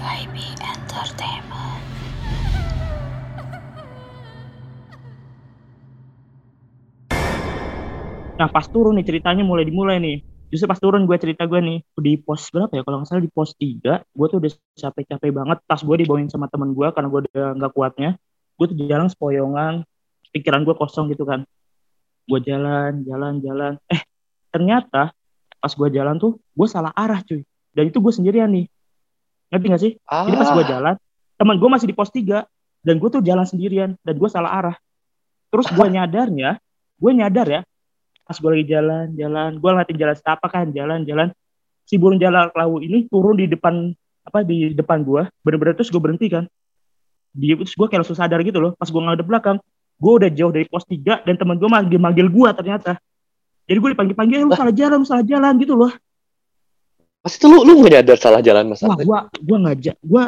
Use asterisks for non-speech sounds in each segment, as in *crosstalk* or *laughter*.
Entertainment. Nah pas turun nih ceritanya mulai dimulai nih. Justru pas turun gue cerita gue nih di pos berapa ya? Kalau nggak salah di pos 3 gue tuh udah capek-capek banget. Tas gue dibawain sama temen gue karena gue udah nggak kuatnya. Gue tuh jalan sepoyongan pikiran gue kosong gitu kan. Gue jalan jalan jalan. Eh ternyata pas gue jalan tuh gue salah arah cuy. Dan itu gue sendirian nih ngerti gak sih? Ah, jadi pas gue jalan teman gue masih di pos 3 dan gue tuh jalan sendirian dan gue salah arah. Terus gue *laughs* nyadarnya gue nyadar ya pas gue lagi jalan jalan gue ngeliatin jalan setapak kan jalan jalan si burung jalak lawu ini turun di depan apa di depan gue bener-bener terus gue berhenti kan. Dia terus gue kayak langsung sadar gitu loh pas gue ngadep belakang gue udah jauh dari pos 3 dan teman gue manggil manggil gue ternyata. Jadi gue dipanggil panggil lu salah jalan lu salah jalan gitu loh Pas itu lu lu nggak nyadar salah jalan mas wah gue gue ngajak gue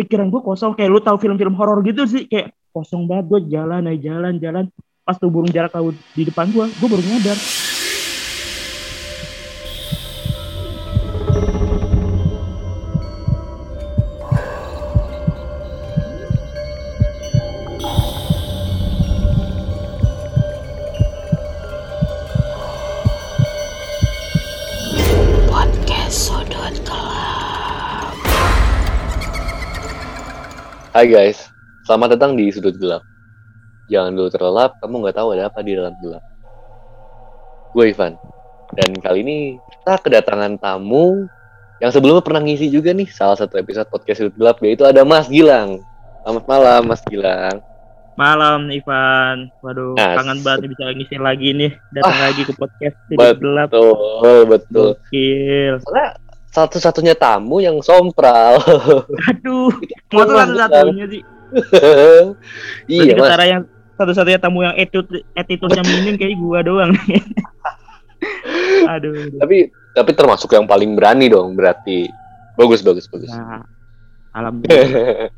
pikiran gue kosong. Kayak lu tahu film-film horor gitu sih kayak kosong banget gue jalan aja jalan jalan. Pas tuh burung jarak laut di depan gue gue baru nyadar Hai guys, selamat datang di sudut gelap. Jangan dulu terlelap, kamu nggak tahu ada apa di dalam gelap. Gue Ivan, dan kali ini kita kedatangan tamu yang sebelumnya pernah ngisi juga nih salah satu episode podcast sudut gelap yaitu ada Mas Gilang. Selamat malam Mas Gilang. malam Ivan waduh Nah, kangen banget bisa ngisi lagi nih datang Ah, lagi ke podcast betul. Tidur gelap Betul, betul. gokil Soalnya satu-satunya tamu yang sompral. *laughs* aduh masa Mas satu-satunya sih *laughs* iya mas. cara yang satu-satunya tamu yang attitude attitude-nya minim kayak gua doang *laughs* aduh Tapi tapi termasuk yang paling berani dong berarti. Bagus bagus bagus. nah alhamdulillah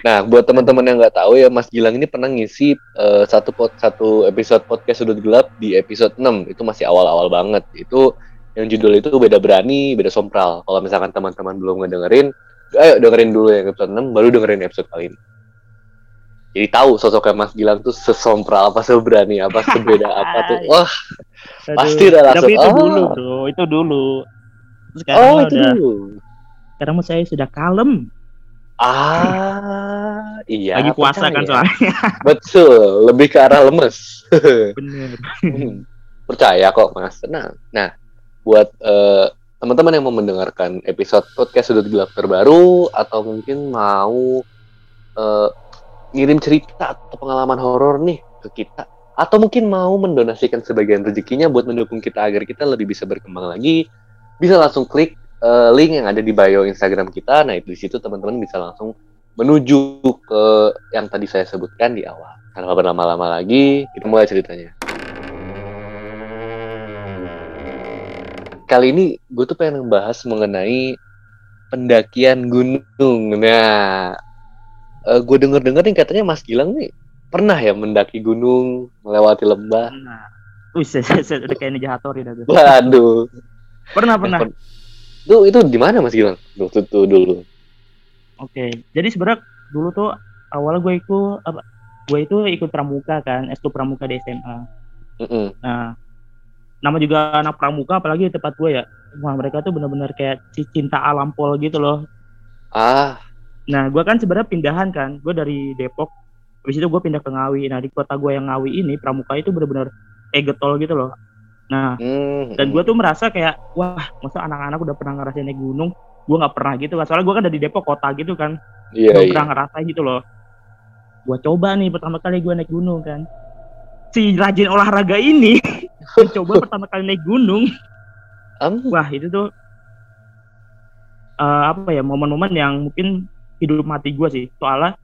Nah, buat teman-teman yang nggak tahu ya, Mas Gilang ini pernah ngisi eh, satu pod, satu episode podcast Sudut Gelap di episode 6. Itu masih awal-awal banget. Itu yang judul itu beda berani, beda sompral. Kalau misalkan teman-teman belum ngedengerin, ayo dengerin dulu yang episode 6, baru dengerin episode kali ini. Jadi tahu sosoknya Mas Gilang tuh sesompral apa, seberani apa, *laughs* sebeda apa tuh. Wah, Aduh. Pasti udah langsung, tapi itu oh. dulu bro itu dulu sekarang oh itu udah dulu. sekarang saya sudah kalem Ah, iya. lagi puasa kan soalnya *laughs* Betul, lebih ke arah lemes. *laughs* bener Hmm, percaya kok mas tenang nah buat eh, teman-teman yang mau mendengarkan episode podcast sudut gelap terbaru atau mungkin mau eh, ngirim cerita atau pengalaman horor nih ke kita atau mungkin mau mendonasikan sebagian rezekinya buat mendukung kita agar kita lebih bisa berkembang lagi bisa langsung klik eh, link yang ada di bio Instagram kita. Nah di situ teman-teman bisa langsung menuju ke yang tadi saya sebutkan di awal. Tanpa berlama-lama lagi kita mulai ceritanya kali ini gue tuh pengen ngebahas mengenai pendakian gunung. Nah, gue denger-denger nih katanya Mas Gilang nih pernah ya mendaki gunung, melewati lembah. nah Wih, udah kayak Nijahatori dah tuh. Waduh. Pernah, pernah. Tuh itu di mana Mas Gilang? Tuh, tuh dulu. Oke, jadi sebenarnya dulu tuh awalnya gue ikut apa? Gue itu ikut pramuka kan, S2 pramuka di SMA. Mm-mm. Nah, nama juga anak pramuka, apalagi di tempat gue ya. Wah, mereka tuh benar-benar kayak cinta alam pol gitu loh. Ah, Nah, gue kan sebenarnya pindahan kan, gue dari Depok, habis itu gue pindah ke Ngawi. Nah, di kota gue yang Ngawi ini, pramuka itu benar-benar kayak getol gitu loh. Nah, mm, dan gue tuh merasa kayak, wah, masa anak-anak udah pernah ngerasain naik gunung, gue nggak pernah gitu kan. Soalnya gue kan dari Depok kota gitu kan, iya belum iya. pernah ngerasain gitu loh. Gua coba nih pertama kali gue naik gunung kan. Si rajin olahraga ini *laughs* mencoba *laughs* pertama kali naik gunung. Am, Wah itu tuh eh, apa ya momen-momen yang mungkin hidup mati gue sih. Soalnya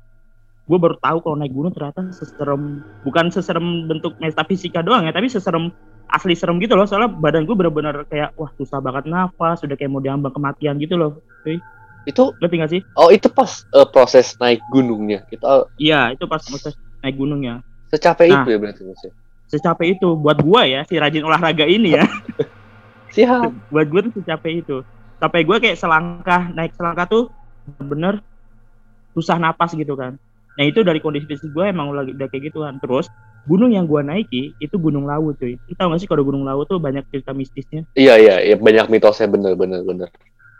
gue baru tahu kalau naik gunung ternyata seserem bukan seserem bentuk metafisika doang ya, tapi seserem asli serem gitu loh. Soalnya badan gue bener-bener kayak wah susah banget nafas, udah kayak mau diambang kematian gitu loh. itu Ngerti gak sih? oh itu pas eh, proses naik gunungnya. Kita Iya itu pas proses naik gunungnya. secapek Nah. itu ya berarti Mas. Secapek itu. Buat gua ya si rajin olahraga ini ya. *laughs* Siap. buat gua tuh secapek itu. Sampai gue kayak selangkah naik selangkah tuh bener susah napas gitu kan. Nah itu dari kondisi fisik gue emang lagi udah kayak gitu kan. Terus gunung yang gue naiki itu gunung lawu cuy. Lu tau gak sih kalau gunung lawu tuh banyak cerita mistisnya? Iya iya, iya. Banyak mitosnya. Bener bener bener.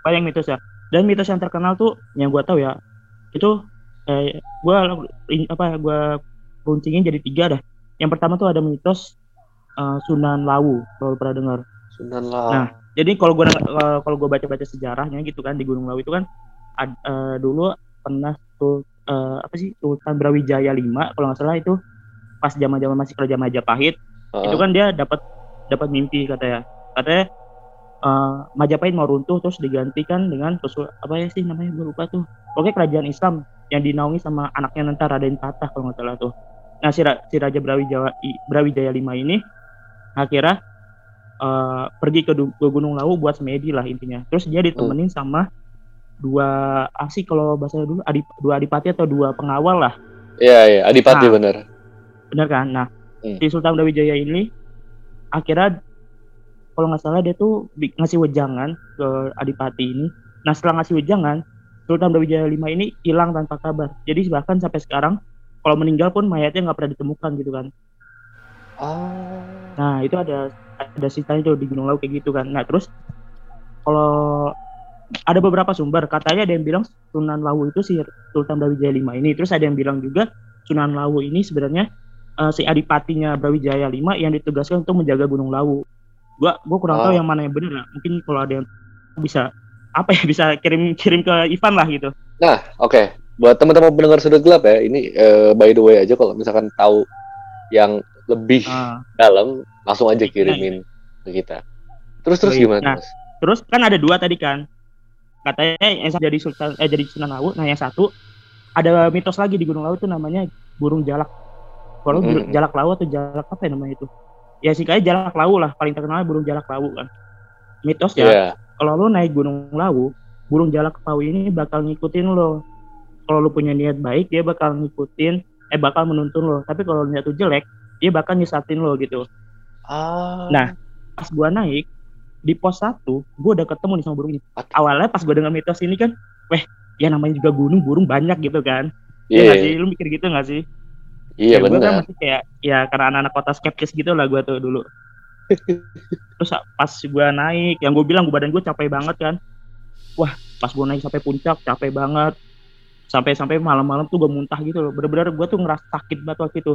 banyak mitos ya. Dan mitos yang terkenal tuh yang gue tahu ya itu eh, gue apa gue runcingin jadi tiga dah yang pertama tuh ada mitos eh, Sunan Lawu kalau pernah dengar Sunan lah. Nah. jadi kalau gue kalau gue baca-baca sejarahnya gitu kan di Gunung Lawu itu kan ad- eh, dulu pernah tuh eh, apa sih Sultan Brawijaya 5 kalau nggak salah itu pas zaman-zaman masih kerajaan Majapahit Heeh. itu kan dia dapat dapat mimpi katanya katanya eh, Majapahit mau runtuh terus digantikan dengan sesu- apa ya sih namanya gue lupa tuh pokoknya kerajaan Islam yang dinaungi sama anaknya nanti Raden Patah kalau nggak salah tuh nah si, Ra- si Raja Brawijaya Brawijaya 5 ini akhirnya eh, pergi ke, ke Gunung Lawu buat semedi lah intinya. Terus dia ditemenin sama dua apa sih kalau bahasa dulu adip, dua adipati atau dua pengawal lah. Iya iya, Adipati Nah. bener. benar kan? Nah Hmm. si Sultan Brawijaya ini akhirnya kalau nggak salah dia tuh ngasih wejangan ke Adipati ini. Nah setelah ngasih wejangan Sultan Brawijaya 5 ini hilang tanpa kabar. Jadi bahkan sampai sekarang kalau meninggal pun mayatnya nggak pernah ditemukan gitu kan Oh. nah itu ada ada ceritanya tuh di Gunung Lawu kayak gitu kan nah terus kalau ada beberapa sumber katanya ada yang bilang Sunan Lawu itu si Sultan Brawijaya 5 ini terus ada yang bilang juga Sunan Lawu ini sebenarnya eh, si adipatinya Brawijaya 5 yang ditugaskan untuk menjaga Gunung Lawu gua gua kurang tahu Oh. yang mana yang benar lah. mungkin kalau ada yang bisa apa ya bisa kirim kirim ke Ivan lah gitu Nah, oke. Buat teman-teman pendengar sudut gelap ya, ini eh, by the way aja kalau misalkan tahu yang lebih Nah, dalam, langsung aja kirimin ke kita. Terus terus Iya. gimana, Nah. Mas? terus kan ada dua tadi kan katanya yang satu jadi Sultan eh jadi Sunan Lawu nah yang satu ada mitos lagi di Gunung Lawu itu namanya burung jalak kalau Mm-mm. jalak lawu atau jalak apa ya namanya itu ya sih kayak jalak lawu lah paling terkenal burung jalak lawu kan mitos ya Iya. kalau lo naik Gunung Lawu burung jalak lawu ini bakal ngikutin lo kalau lo punya niat baik dia bakal ngikutin eh bakal menuntun lo tapi kalau niat tuh jelek dia bakal nyesatin lo gitu Ah. Nah, pas gua naik di pos satu, gua udah ketemu nih sama burung ini. Awalnya pas gua dengar mitos ini kan, weh, ya namanya juga gunung, burung banyak gitu kan. Iya Iya, nggak sih? Lu mikir gitu gak sih? iya Ya, gua kan benar. masih kayak, ya karena anak-anak kota skeptis gitu lah gua tuh dulu. *laughs* Terus pas gua naik, yang gua bilang gua badan gua capek banget kan. Wah, pas gua naik sampai puncak, capek banget. Sampai-sampai malam-malam tuh gua muntah gitu loh. Bener-bener gua tuh ngerasa sakit banget waktu itu.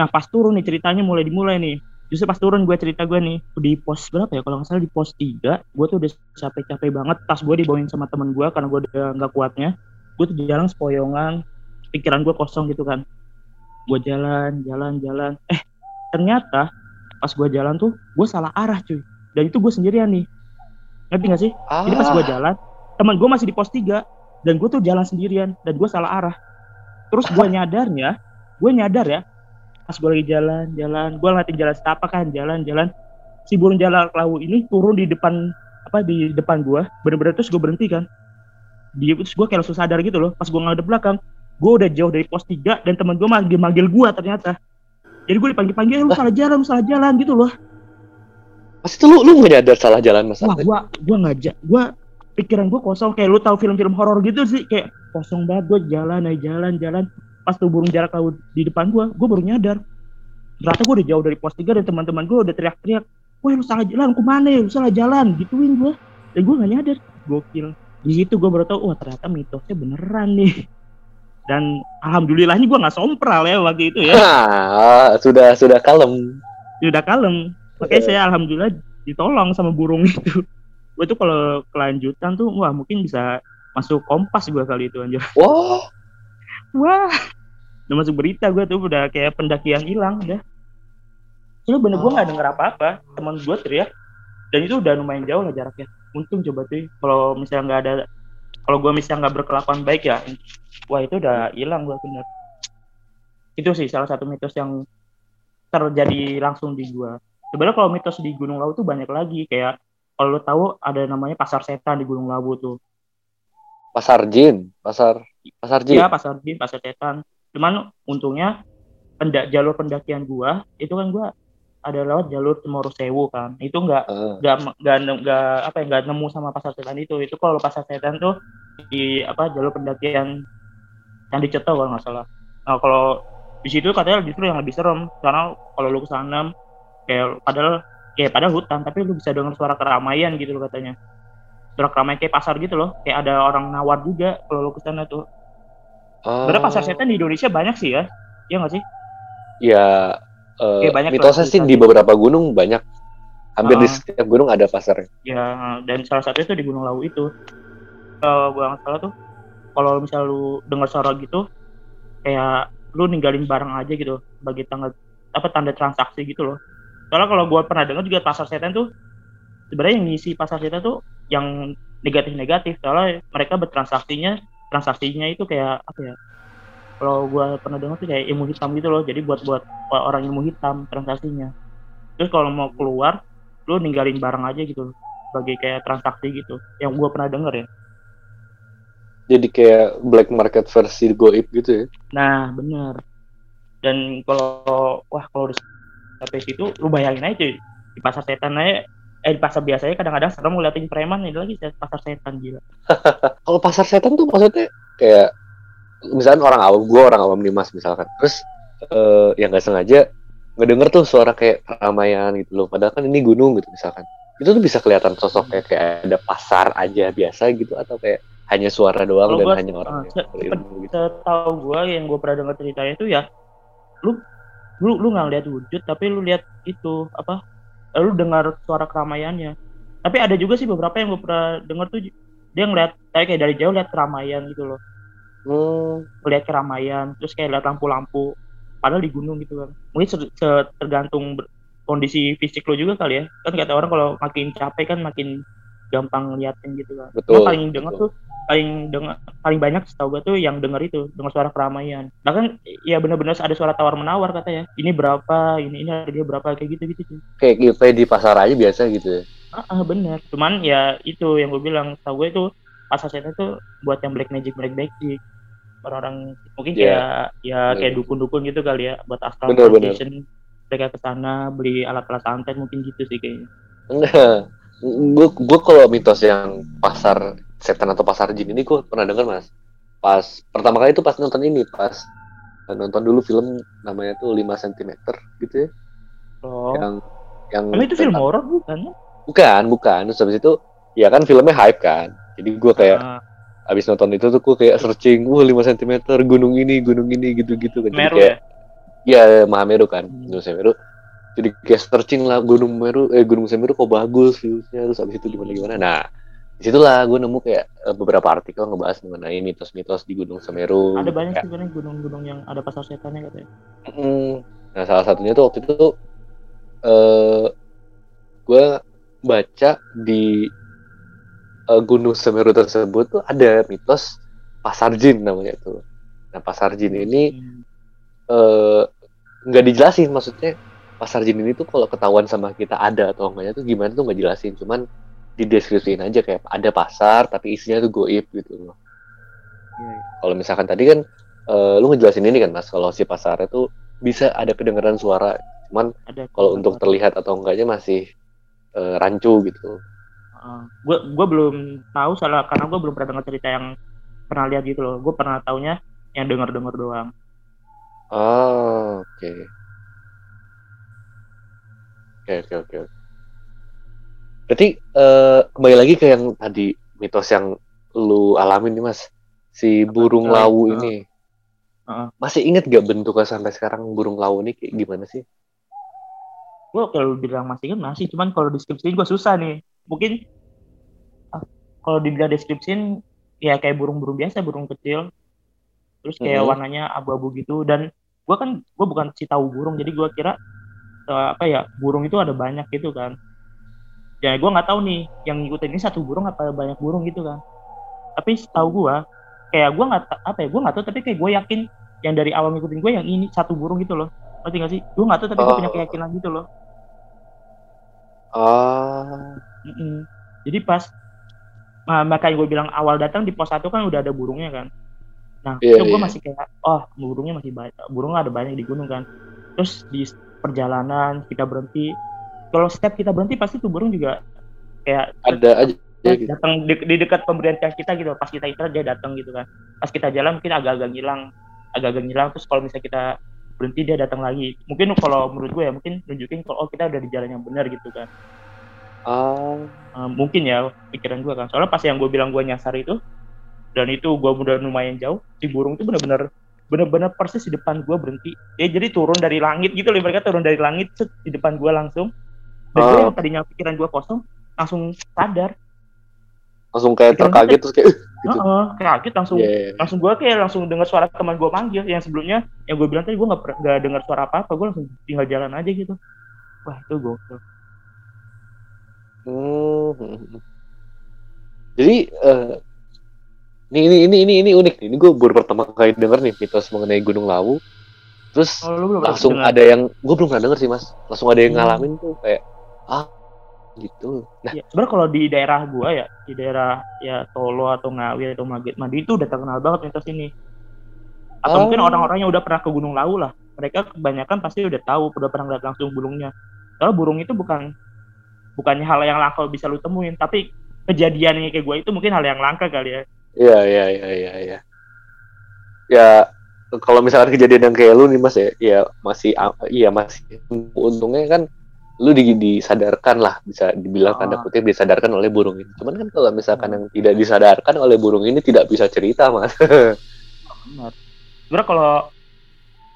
Nah pas turun nih ceritanya mulai dimulai nih. Justru pas turun gue cerita gue nih di pos berapa ya? Kalau nggak salah di pos 3 gue tuh udah capek-capek banget. Tas gue dibawain sama temen gue karena gue udah nggak kuatnya. Gue tuh jalan sepoyongan pikiran gue kosong gitu kan. Gue jalan jalan jalan. Eh ternyata pas gue jalan tuh gue salah arah cuy. Dan itu gue sendirian nih. Ngerti gak sih? Ah. jadi pas gue jalan teman gue masih di pos 3 dan gue tuh jalan sendirian dan gue salah arah. Terus gue *laughs* nyadarnya gue nyadar ya pas gue lagi jalan jalan gue ngeliatin jalan setapak kan jalan jalan. Si burung jalak lawu ini turun di depan apa di depan gue bener-bener terus gue berhenti kan. Dia terus gue kayak langsung sadar gitu loh pas gue ngadep belakang gue udah jauh dari pos 3 dan teman gue manggil manggil gue ternyata. Jadi gue dipanggil panggil "Eh, lu salah jalan lu salah jalan gitu loh. Mas itu lu lu nggak nyadar salah jalan Mas? wah gue gue ngajak gue pikiran gue kosong. Kayak lu tahu film-film horor gitu sih kayak kosong banget gue jalan aja jalan jalan. Pas tuh burung jarak laut di depan gue gue baru nyadar. Ternyata gue udah jauh dari pos 3 dan teman-teman gue udah teriak-teriak wah lu salah jalan ke mana ya? Lu salah jalan gituin gue dan gue gak nyadar. Gokil. Di situ gue baru tahu wah ternyata mitosnya beneran nih. *laughs* Dan alhamdulillahnya gue nggak sompral ya waktu itu ya. *laughs* Ah, sudah sudah kalem. udah kalem. Makanya saya alhamdulillah ditolong sama burung itu gue tuh kalau kelanjutan tuh wah mungkin bisa masuk kompas gue kali itu anjir. Wah, wah. Udah masuk berita gue tuh udah kayak pendakian hilang udah. Soalnya bener gue nggak denger apa-apa. Teman gue teriak dan itu udah lumayan jauh lah jaraknya. Untung coba tuh kalau misalnya nggak ada kalau gue misalnya nggak berkelakuan baik ya wah itu udah hilang gue bener. Itu sih salah satu mitos yang terjadi langsung di gue sebenarnya kalau mitos di Gunung Lawu tuh banyak lagi kayak kalau lo tahu ada namanya pasar setan di Gunung Lawu tuh. Pasar jin, pasar pasar jin. Iya pasar jin, pasar setan. Cuman untungnya pendak jalur pendakian gua itu kan gua ada lewat jalur Cemoro Sewu kan. Itu nggak Ah, nggak nggak nggak apa ya nggak nemu sama pasar setan itu. Itu kalau pasar setan tuh di apa jalur pendakian yang dicetok kalau nggak salah. Nah kalau di situ katanya justru yang lebih serem. Karena kalau lu ke sana kayak padahal kayak padahal hutan tapi lu bisa dengar suara keramaian gitu loh katanya. Suara keramaian kayak pasar gitu loh. Kayak ada orang nawar juga kalau lu ke sana tuh. Oh, Sebenarnya pasar setan di Indonesia banyak sih ya. Iya nggak sih? Ya eh, Iya, banyak mitosnya sih di beberapa gunung banyak. Hampir di Ah. setiap gunung ada pasarnya. Ya dan salah satu itu di Gunung Lawu itu. Kalau gua nggak salah tuh kalau misal lu dengar suara gitu kayak lu ninggalin barang aja gitu sebagai tanda apa tanda transaksi gitu loh soalnya kalau gua pernah dengar juga pasar setan tuh sebenarnya yang ngisi pasar setan tuh yang negatif-negatif. Soalnya mereka bertransaksinya transaksinya itu kayak apa ya kalau gua pernah dengar tuh kayak ilmu hitam gitu loh. Jadi buat buat orang ilmu hitam transaksinya. Terus kalau mau keluar lu ninggalin barang aja gitu sebagai kayak transaksi gitu. Yang gua pernah denger ya. Jadi kayak black market versi goib gitu ya? Nah bener. Dan kalau wah kalau sampai situ lu bayangin aja cuy di pasar setan aja eh di pasar biasanya kadang-kadang serem ngeliatin preman ini lagi pasar setan gila. *laughs* Kalau pasar setan tuh maksudnya kayak misalkan orang awam gue orang awam nih mas misalkan. Terus eh yang nggak sengaja ngedenger tuh suara kayak keramaian gitu loh. Padahal kan ini gunung gitu misalkan. Itu tuh bisa kelihatan sosoknya kayak ada pasar aja biasa gitu atau kayak hanya suara doang Kalau dan gua- hanya orang ah, yang se- gitu. setahu gua yang gua pernah dengar ceritanya itu ya lu lu lu nggak lihat wujud tapi lu lihat itu apa eh, lu dengar suara keramaiannya. Tapi ada juga sih beberapa yang gua pernah dengar tuh dia ngeliat kayak kayak dari jauh lihat keramaian gitu loh. Hmm, melihat keramaian terus kayak lihat lampu-lampu padahal di gunung gitu kan. Mungkin tergantung kondisi fisik lo juga kali ya. Kan kata orang kalau makin capek kan makin gampang ngeliatin gitu kan Betul, Gua paling denger betul. tuh paling dengar paling banyak setahu gue tuh yang denger itu dengar suara keramaian. Bahkan ya benar-benar ada suara tawar menawar katanya. Ini berapa ini ini harga berapa kayak gitu gitu sih. Kayak kita di pasar aja biasa gitu ya? Ah ah, bener. Cuman ya itu yang gue bilang setahu gue itu pasar setan tuh buat yang black magic black magic. Orang-orang mungkin Iya. kayak ya Bener. kayak dukun-dukun gitu kali ya buat astral Bener, bener. projection mereka ke sana beli alat-alat santet mungkin gitu sih kayaknya. Enggak gue gue kalau mitos yang pasar setan atau pasar jin ini gue pernah dengar mas. Pas pertama kali itu pas nonton ini pas nonton dulu film namanya tuh 5 cm gitu ya. Oh. Yang yang emang itu film horor bukan? Bukan bukan. Terus habis itu ya kan filmnya hype kan. Jadi gue kayak Ah, habis nonton itu tuh gue kayak searching wah 5 cm gunung ini gunung ini gitu-gitu kan. Meru kayak ya? Ya Mahameru kan Hmm. Gunung Semeru jadi kayak searching lah Gunung Meru eh Gunung Semeru kok bagus viewsnya terus habis itu gimana gimana. Nah di situlah gue nemu kayak eh, beberapa artikel ngebahas mengenai mitos-mitos di Gunung Semeru. Ada banyak Kayak, sebenarnya gunung-gunung yang ada pasar setannya katanya. Mm, nah salah satunya tuh waktu itu tuh eh gue baca di eh, Gunung Semeru tersebut tuh ada mitos pasar jin namanya tuh. Nah pasar jin ini Hmm. eh, nggak dijelasin maksudnya pasar jin ini tuh kalau ketahuan sama kita ada atau enggaknya tuh gimana tuh nggak jelasin. Cuman dideskripsiin aja kayak ada pasar tapi isinya tuh goib gitu loh. Kalau misalkan tadi kan eh, lu ngejelasin ini kan mas kalau si pasarnya tuh bisa ada kedengaran suara cuman kalau untuk terlihat atau enggaknya masih eh, rancu gitu. Gue gue belum tahu salah karena gue belum pernah dengar cerita yang pernah lihat gitu loh. Gue pernah taunya yang dengar dengar doang. Oh oke oke oke oke berarti eh, kembali lagi ke yang tadi mitos yang lu alamin nih mas si burung Coy? lawu Heeh. ini Heeh. masih inget gak bentuknya sampai sekarang burung lawu ini kayak gimana sih gue kalau bilang masih kan masih cuman kalau deskripsiin gue susah nih mungkin ah, kalau dibilang deskripsiin ya kayak burung-burung biasa burung kecil terus kayak Mhm. warnanya abu-abu gitu dan gue kan gue bukan si tahu burung jadi gue kira eh, apa ya burung itu ada banyak gitu kan ya gue nggak tahu nih yang ngikutin ini satu burung apa banyak burung gitu kan tapi tahu gue kayak gue nggak apa ya gue nggak tahu tapi kayak gue yakin yang dari awal ngikutin gue yang ini satu burung gitu loh ngerti gak sih gue nggak tahu tapi gue punya Oh. keyakinan gitu loh ah Mm-mm. Jadi pas nah, makanya gue bilang awal datang di pos satu kan udah ada burungnya kan. Nah Iya, itu gue iya. masih kayak oh burungnya masih banyak, burung ada banyak di gunung kan. Terus di perjalanan kita berhenti. Kalau setiap kita berhenti pasti tuh burung juga kayak Ada aja gitu. datang di, di dekat pemberian kita gitu. Pas kita istirahat dia datang gitu kan. Pas kita jalan mungkin agak-agak ngilang. Agak-agak ngilang terus kalau misalnya kita berhenti dia datang lagi. Mungkin kalau menurut gue ya mungkin nunjukin kalau oh kita udah di jalan yang benar gitu kan. Ah, Eh, mungkin ya pikiran gue kan. Soalnya pas yang gue bilang gue nyasar itu dan itu gue udah lumayan jauh si burung itu benar-benar benar-benar persis di depan gue berhenti ya jadi turun dari langit gitu loh mereka turun dari langit set, di depan gue langsung dan gue Oh. yang tadinya pikiran gue kosong langsung sadar langsung kayak Pikiran terkaget terus kayak "Eh, *laughs* gitu. Heeh, kaget langsung iya. langsung gue kayak langsung dengar suara teman gue manggil yang sebelumnya yang gue bilang tadi gue nggak nggak dengar suara apa apa gue langsung tinggal jalan aja gitu wah itu gokil Hmm, hmm, hmm. Jadi eh, ini ini ini ini ini unik nih. Ini gue baru pertama kali denger nih mitos mengenai Gunung Lawu. Terus kalau belum pernah langsung dengar? ada yang gue belum pernah denger sih mas. Langsung ada yang Hmm. ngalamin tuh kayak ah gitu. Nah Ya, sebenarnya kalau di daerah gua ya, di daerah ya Solo atau Ngawi atau Magit Madi itu udah terkenal banget mitos ini. Atau Oh. mungkin orang-orang yang udah pernah ke Gunung Lawu lah. Mereka kebanyakan pasti udah tahu, udah pernah lihat langsung burungnya. Soalnya burung itu bukan bukannya hal yang langka bisa lu temuin, tapi kejadiannya kayak gua itu mungkin hal yang langka kali ya. Iya iya iya iya iya. Ya kalau misalkan kejadian yang kayak lu nih mas ya, ya masih iya masih untungnya kan lu di, disadarkan lah bisa dibilang tanda Ah. kutip disadarkan oleh burung ini. Cuman kan kalau misalkan yang tidak disadarkan oleh burung ini tidak bisa cerita mas. *laughs* Benar. Sebenarnya kalau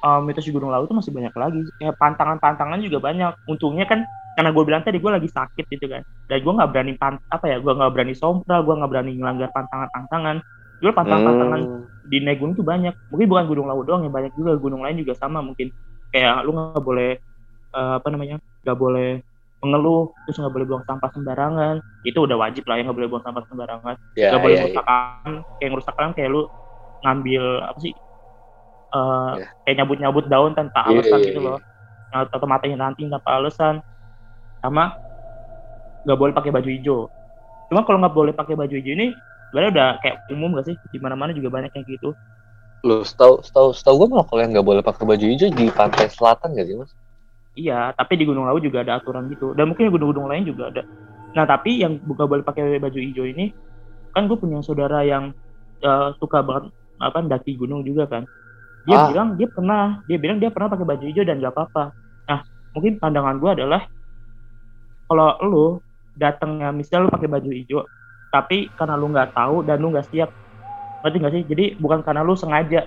uh, mitos di Gunung Lawu itu masih banyak lagi. Kayak pantangan-pantangan juga banyak. Untungnya kan karena gue bilang tadi gue lagi sakit gitu kan. Dan gue nggak berani pan apa ya, gue nggak berani sompral, gue nggak berani ngelanggar pantangan-pantangan. Gue pantangan-pantangan Hmm. di naik gunung tuh banyak. Mungkin bukan Gunung Lawu doang ya, banyak juga gunung lain juga sama mungkin. Kayak lu nggak boleh uh, apa namanya, nggak boleh mengeluh, terus nggak boleh buang sampah sembarangan. Itu udah wajib lah ya nggak boleh buang sampah sembarangan Ya, nggak boleh ya, ya. ngerusak alam kayak ngerusak alam kayak lu ngambil apa sih eh Ya. kayak nyabut nyabut daun tanpa Iya, alasan iya, gitu iya. loh atau matiin ranting tanpa alasan sama nggak boleh pakai baju hijau. Cuma kalau nggak boleh pakai baju hijau ini sebenarnya udah kayak umum gak sih? Di mana mana juga banyak yang gitu. Lu setahu setahu setahu gue malah kalau yang nggak boleh pakai baju hijau di pantai selatan gak sih mas? iya tapi di Gunung Lawu juga ada aturan gitu. Dan mungkin gunung-gunung lain juga ada. Nah tapi yang bukan boleh pakai baju hijau ini kan gue punya saudara yang eh, suka banget apa daki gunung juga kan. Dia Ah. bilang dia pernah dia bilang dia pernah pakai baju hijau dan gak apa-apa. Nah mungkin pandangan gue adalah kalau lu datangnya misal lu pakai baju hijau tapi karena lu nggak tahu dan lu nggak siap ngerti nggak sih jadi bukan karena lu sengaja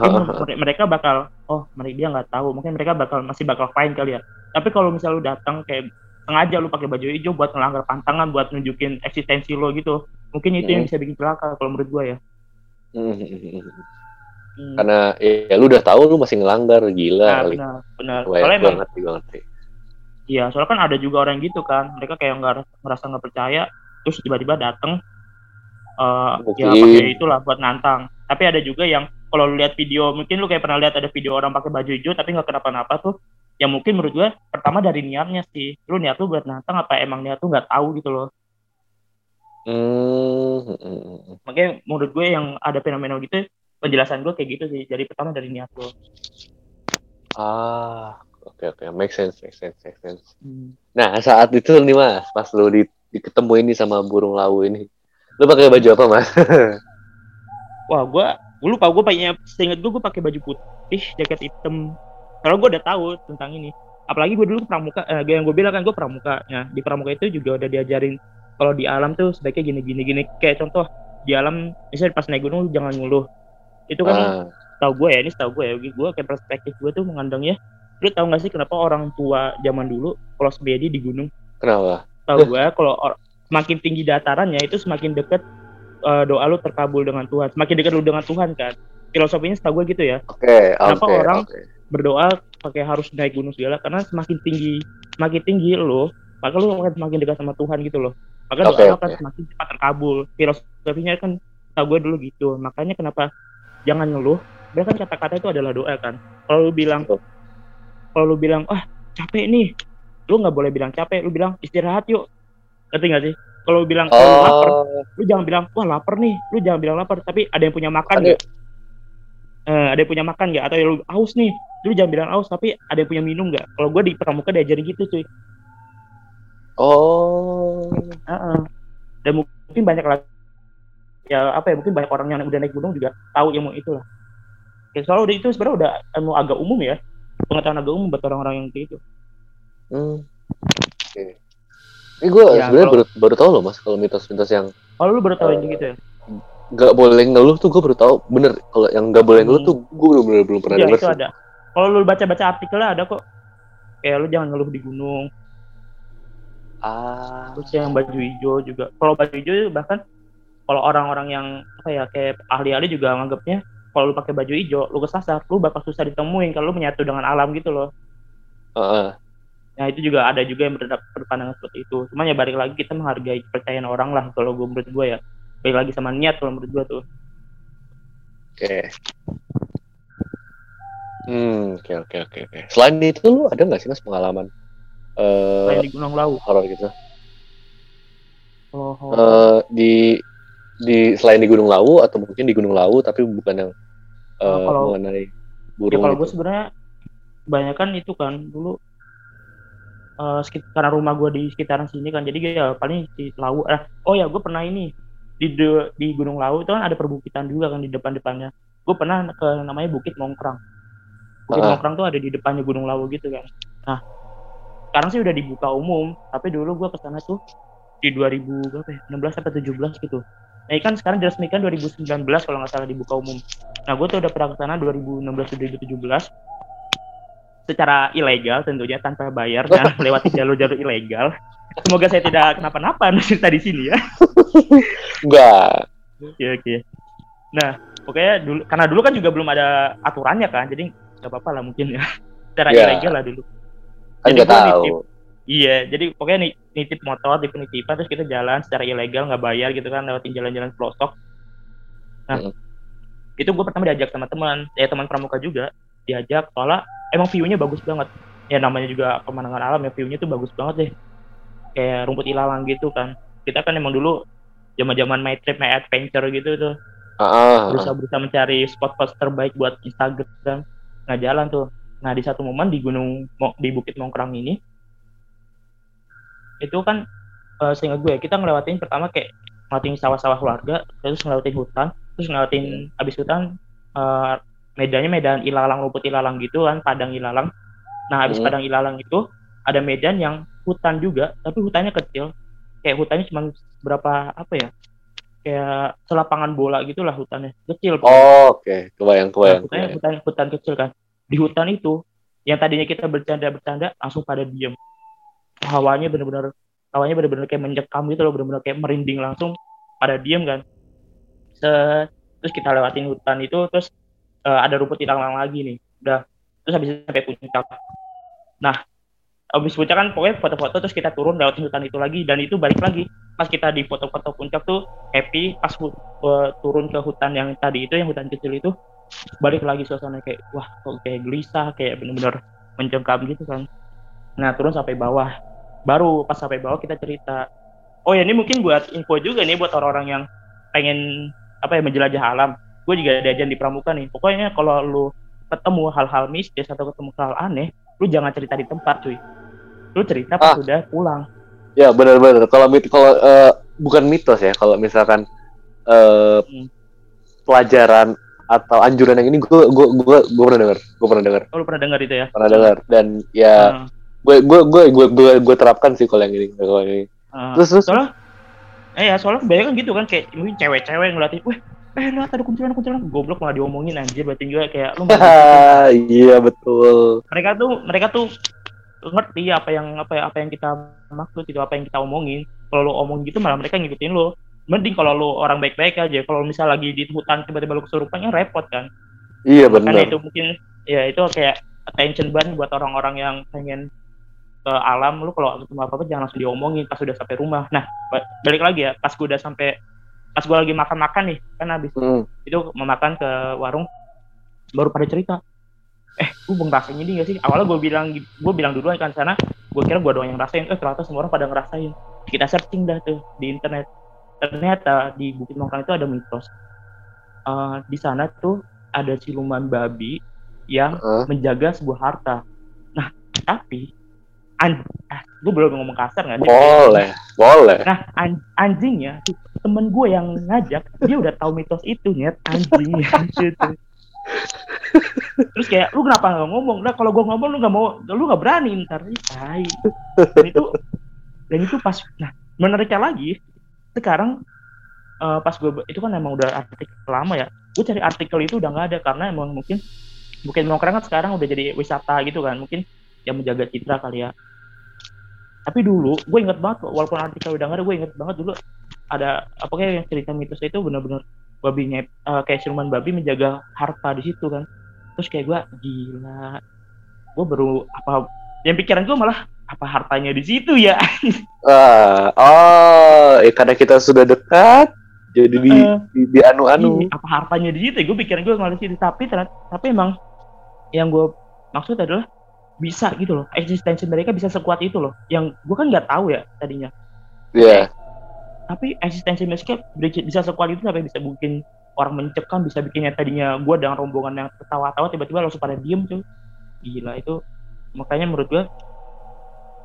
mere- mereka bakal oh mereka dia nggak tahu mungkin mereka bakal masih bakal fine kali ya tapi kalau misal lu datang kayak sengaja lu pakai baju hijau buat melanggar pantangan buat nunjukin eksistensi lo gitu mungkin itu yang Hmm. bisa bikin celaka kalau menurut gua ya Hmm, hmm, hmm, hmm. Karena ya lu udah tahu lu masih ngelanggar gila nah, kali. benar benar soalnya emang ngerti ngerti. Iya soalnya kan ada juga orang gitu kan. Mereka kayak nggak ngerasa nggak percaya terus tiba-tiba datang eh ya Mungkin. pakai itulah buat nantang. Tapi ada juga yang kalau lu lihat video mungkin lu kayak pernah lihat ada video orang pakai baju hijau tapi nggak kenapa-napa tuh yang mungkin menurut gue pertama dari niatnya sih. Lu niat lu buat nantang apa emang niat lu nggak tahu gitu loh. Hmm, makanya menurut gue yang ada fenomena gitu penjelasan gue kayak gitu sih jadi pertama dari niat lo Ah, oke oke, make sense, make sense, make sense. Hmm. Nah saat itu nih mas, pas lu di, diketemu ini sama burung lawu ini, lu pakai baju apa mas? *laughs* wah gue gue lupa. Gue pakai seingat gue gue pakai baju putih jaket hitam. Kalau gue udah tahu tentang ini. Apalagi gue dulu pramuka eh, yang gue bilang kan gue pramuka ya di pramuka itu juga udah diajarin kalau di alam tuh sebaiknya gini gini. Gini kayak contoh di alam misalnya pas naik gunung jangan ngeluh. Itu kan Ah, tahu gue ya ini tahu gue ya gue kayak perspektif gue tuh mengandangnya lu tahu gak sih kenapa orang tua zaman dulu kalau sepedi di gunung? Kenapa? tahu gue kalau semakin tinggi datarannya itu semakin dekat eh, doa lu terkabul dengan Tuhan. Semakin dekat lu dengan Tuhan kan? Filosofinya setahu gue gitu ya. Oke, Kenapa oke, orang- oke. berdoa pakai harus naik gunung segala? Karena semakin tinggi semakin tinggi lu maka lu akan semakin dekat sama Tuhan gitu loh. Maka doa Oke, lu akan oke. semakin cepat terkabul. Filosofinya kan tahu gue dulu gitu. Makanya kenapa jangan ngeluh? Dia kan kata-kata itu adalah doa kan? Kalau lu bilang Betul. Kalau lu bilang ah capek nih. Lu nggak boleh bilang capek lu bilang istirahat yuk. Ngerti nggak sih? Kalau lu bilang kalau lu lapar Oh, lu jangan bilang wah lapar nih. Lu jangan bilang lapar tapi ada yang punya makan nggak? Eh, ada yang punya makan nggak? Atau lu aus nih lu jangan bilang aus tapi ada yang punya minum nggak? Kalau gue di pramuka diajarin gitu cuy. Oh. Heeh. dan mungkin banyak lagi ya apa ya mungkin banyak orang yang udah naik gunung juga tahu ilmu itu lah ya, soalnya udah itu sebenarnya udah ilmu agak umum ya pengetahuan agak umum buat orang-orang yang kayak gitu Hmm. Oke. Ini gue Ya, sebenarnya baru baru tahu loh mas kalau mitos-mitos yang kalau lu baru tahu yang Eh, gitu ya nggak boleh ngeluh tuh gue baru tahu bener kalau yang nggak boleh ngeluh Hmm. tuh gue belum belum belum pernah Iya denger itu sih. ada. Kalau lu baca-baca artikelnya ada kok. Kayak lu jangan ngeluh di gunung. Ah. Terus yang baju hijau juga. Kalau baju hijau bahkan kalau orang-orang yang apa ya kayak ahli-ahli juga nganggapnya kalau lu pakai baju hijau, lu kesasar, lu bakal susah ditemuin kalau lu menyatu dengan alam gitu loh. Heeh. Nah itu juga ada juga yang berpandangan seperti itu. Cuman ya balik lagi kita menghargai kepercayaan orang lah kalau gue menurut gue ya. Balik lagi sama niat kalau menurut gue tuh. Oke. Hmm, oke oke oke oke. Selain itu lu ada nggak sih mas pengalaman Selain eh di Gunung Lawu. horor gitu? Kalau Eh di di selain di Gunung Lawu atau mungkin di Gunung Lawu tapi bukan yang eh, Oh, kalau- mengenai ya burung kalau gue sebenarnya kebanyakan itu kan dulu eh sekit- karena rumah gue di sekitaran sini kan jadi ya paling di Lawu eh oh ya gue pernah ini di de- di Gunung Lawu itu kan ada perbukitan juga kan di depan depannya gue pernah ke namanya Bukit Mongkrang Bukit Ah. Mongkrang tuh ada di depannya Gunung Lawu gitu kan. Nah sekarang sih udah dibuka umum tapi dulu gue ke sana tuh di 2000 berapa ya 16 sampai 17 gitu nah ini kan sekarang diresmikan 2019 kalau nggak salah dibuka umum nah gue tuh udah pernah ke sana 2016 2017 secara ilegal tentunya tanpa bayar dan *laughs* lewati jalur-jalur ilegal. Semoga saya tidak kenapa-napa *laughs* cerita di sini ya. Enggak. Oke oke. Nah pokoknya dulu karena dulu kan juga belum ada aturannya kan, jadi nggak apa-apa lah mungkin ya. Secara Ya. ilegal lah dulu. Kan nggak gua tahu. nitip. Iya, jadi pokoknya nitip motor di penitipan terus kita jalan secara ilegal nggak bayar gitu kan lewatin jalan-jalan pelosok. Nah, Mm. itu gue pertama diajak sama teman, ya teman pramuka juga diajak soalnya emang view-nya bagus banget. Ya namanya juga pemandangan alam ya view-nya tuh bagus banget deh. Kayak rumput ilalang gitu kan. Kita kan emang dulu zaman-zaman my trip, my adventure gitu tuh Ah, ah, berusaha berusaha mencari spot-spot terbaik buat Instagram. Nah jalan tuh. Nah di satu momen di gunung di Bukit Mongkrang ini itu kan eh seingat gue kita ngelewatin pertama kayak ngelewatin sawah-sawah warga, terus ngelewatin hutan, terus ngelewatin habis hutan eh medannya medan ilalang rumput ilalang gitu kan, padang ilalang. Nah habis Hmm. padang ilalang itu ada medan yang hutan juga, tapi hutannya kecil. Kayak hutannya cuma berapa apa ya? Kayak selapangan bola gitulah hutannya, kecil. Oh, oke. Kebayang, Nah, kebayang. hutannya kebayang. hutan hutan kecil kan. Di hutan itu yang tadinya kita bercanda-bercanda langsung pada diem. Hawanya bener-bener hawanya bener-bener kayak mencekam gitu loh, bener-bener kayak merinding langsung pada diem kan. Set, terus kita lewatin hutan itu terus eh, ada rumput ilalang lagi nih. Udah. Terus habis itu sampai puncak. Nah, habis puncak kan pokoknya foto-foto terus kita turun lewatin hutan itu lagi dan itu balik lagi. Pas kita di foto-foto puncak tuh happy pas eh, turun ke hutan yang tadi itu yang hutan kecil itu balik lagi suasana kayak wah kok kayak gelisah kayak bener-bener mencengkam gitu kan nah turun sampai bawah. Baru pas sampai bawah kita cerita. Oh ya ini mungkin buat info juga nih buat orang-orang yang pengen apa ya menjelajah alam. Gue juga diajarin di pramuka nih. Pokoknya kalau lu ketemu hal-hal mistis atau ketemu hal aneh lu jangan cerita di tempat cuy. Lu cerita pas Ah. udah pulang. Ya, benar-benar. Kalau mit kalau eh, bukan mitos ya, kalau misalkan eh Hmm. pelajaran atau anjuran yang ini gue gue gue gue pernah dengar, gue pernah dengar, oh, lu pernah dengar itu ya? Pernah dengar dan ya Nah, gue gue gue gue gue gue terapkan sih kalau yang ini kalau yang ini. nah. Terus terus soalnya eh ya soalnya kebanyakan gitu kan kayak mungkin cewek-cewek ngeliatin weh eh lihat ada kuntilanak kuntilanak goblok malah diomongin anjir berarti juga kayak lu *laughs* iya betul. mereka tuh mereka tuh ngerti apa yang apa apa yang kita maksud itu apa yang kita omongin kalau lu omong gitu malah mereka ngikutin lu mending kalau lu orang baik-baik aja kalau misal lagi di hutan tiba-tiba lu kesurupan ya repot kan Iya makanya benar. itu mungkin ya itu kayak attention ban buat orang-orang yang pengen ke alam lu kalau ketemu apa apa jangan langsung diomongin pas udah sampai rumah nah ba- balik lagi ya pas gue udah sampai pas gue lagi makan-makan nih kan habis Hmm. itu memakan ke warung baru pada cerita eh gue belum ini gak sih awalnya gue bilang gue bilang duluan kan sana gue kira gue doang yang ngerasain eh ternyata semua orang pada ngerasain kita searching dah tuh di internet ternyata di Bukit Mongkrang itu ada mitos Eh, di sana tuh ada siluman babi yang Heeh. menjaga sebuah harta. Nah, tapi an ah, gue belum ngomong kasar nggak? boleh boleh Nah, an- anjingnya temen gue yang ngajak, dia udah tahu mitos itu nyet anjingnya *laughs* gitu. Terus kayak lu kenapa nggak ngomong? Nah kalau gue ngomong lu nggak mau, lu nggak berani ntar tai. Dan itu dan itu pas nah menariknya lagi sekarang eh, pas gue itu kan emang udah artikel lama ya. Gue cari artikel itu udah nggak ada karena emang mungkin mungkin Nongkrong kan sekarang udah jadi wisata gitu kan, mungkin yang menjaga citra kali ya. Tapi dulu gue inget banget walaupun artikel udah nggak ada, gue inget banget dulu ada apa kayak yang cerita mitos itu bener-bener babinya eh, kayak siluman babi menjaga harta di situ kan. Terus kayak gue gila, gue baru apa yang pikiran gue malah apa hartanya di situ ya. *laughs* ah oh ya karena kita sudah dekat jadi di Eh, di, di anu-anu Ih, apa hartanya di situ? Gue pikiran gue malah di situ. Tapi ternyata, tapi emang yang gue maksud adalah bisa gitu loh. Eksistensi mereka bisa sekuat itu loh. Yang gue kan nggak tahu ya tadinya. Iya. Tapi eksistensi mereka bisa sekuat itu sampai bisa bikin orang mencekam, bisa bikinnya tadinya gue dengan rombongan yang ketawa-tawa tiba-tiba langsung pada diem tuh. Gila itu. Makanya menurut gue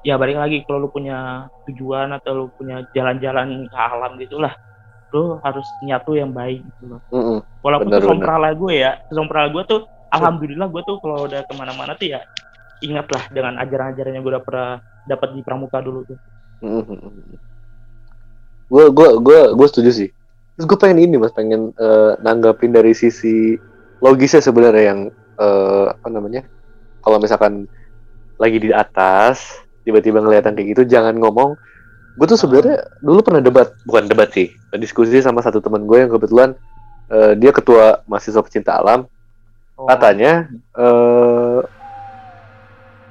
ya balik lagi kalau lu punya tujuan atau lu punya jalan-jalan ke alam gitu lah lu harus nyatu yang baik gitu loh Mm-mm. walaupun Benar, tuh benar. somprala gue ya somprala gue tuh alhamdulillah gue tuh kalau udah ke mana-mana tuh ya ingatlah dengan ajaran-ajaran yang gue udah pernah dapat di pramuka dulu tuh Gue gue gue gue setuju sih. Terus gue pengen ini mas, pengen eh, nanggapin dari sisi logisnya sebenarnya yang eh, apa namanya? Kalau misalkan lagi di atas tiba-tiba ngeliat yang kayak gitu, jangan ngomong. Gue tuh sebenarnya dulu pernah debat, bukan debat sih, diskusi sama satu teman gue yang kebetulan eh, dia ketua mahasiswa pecinta alam. Oh, Katanya eh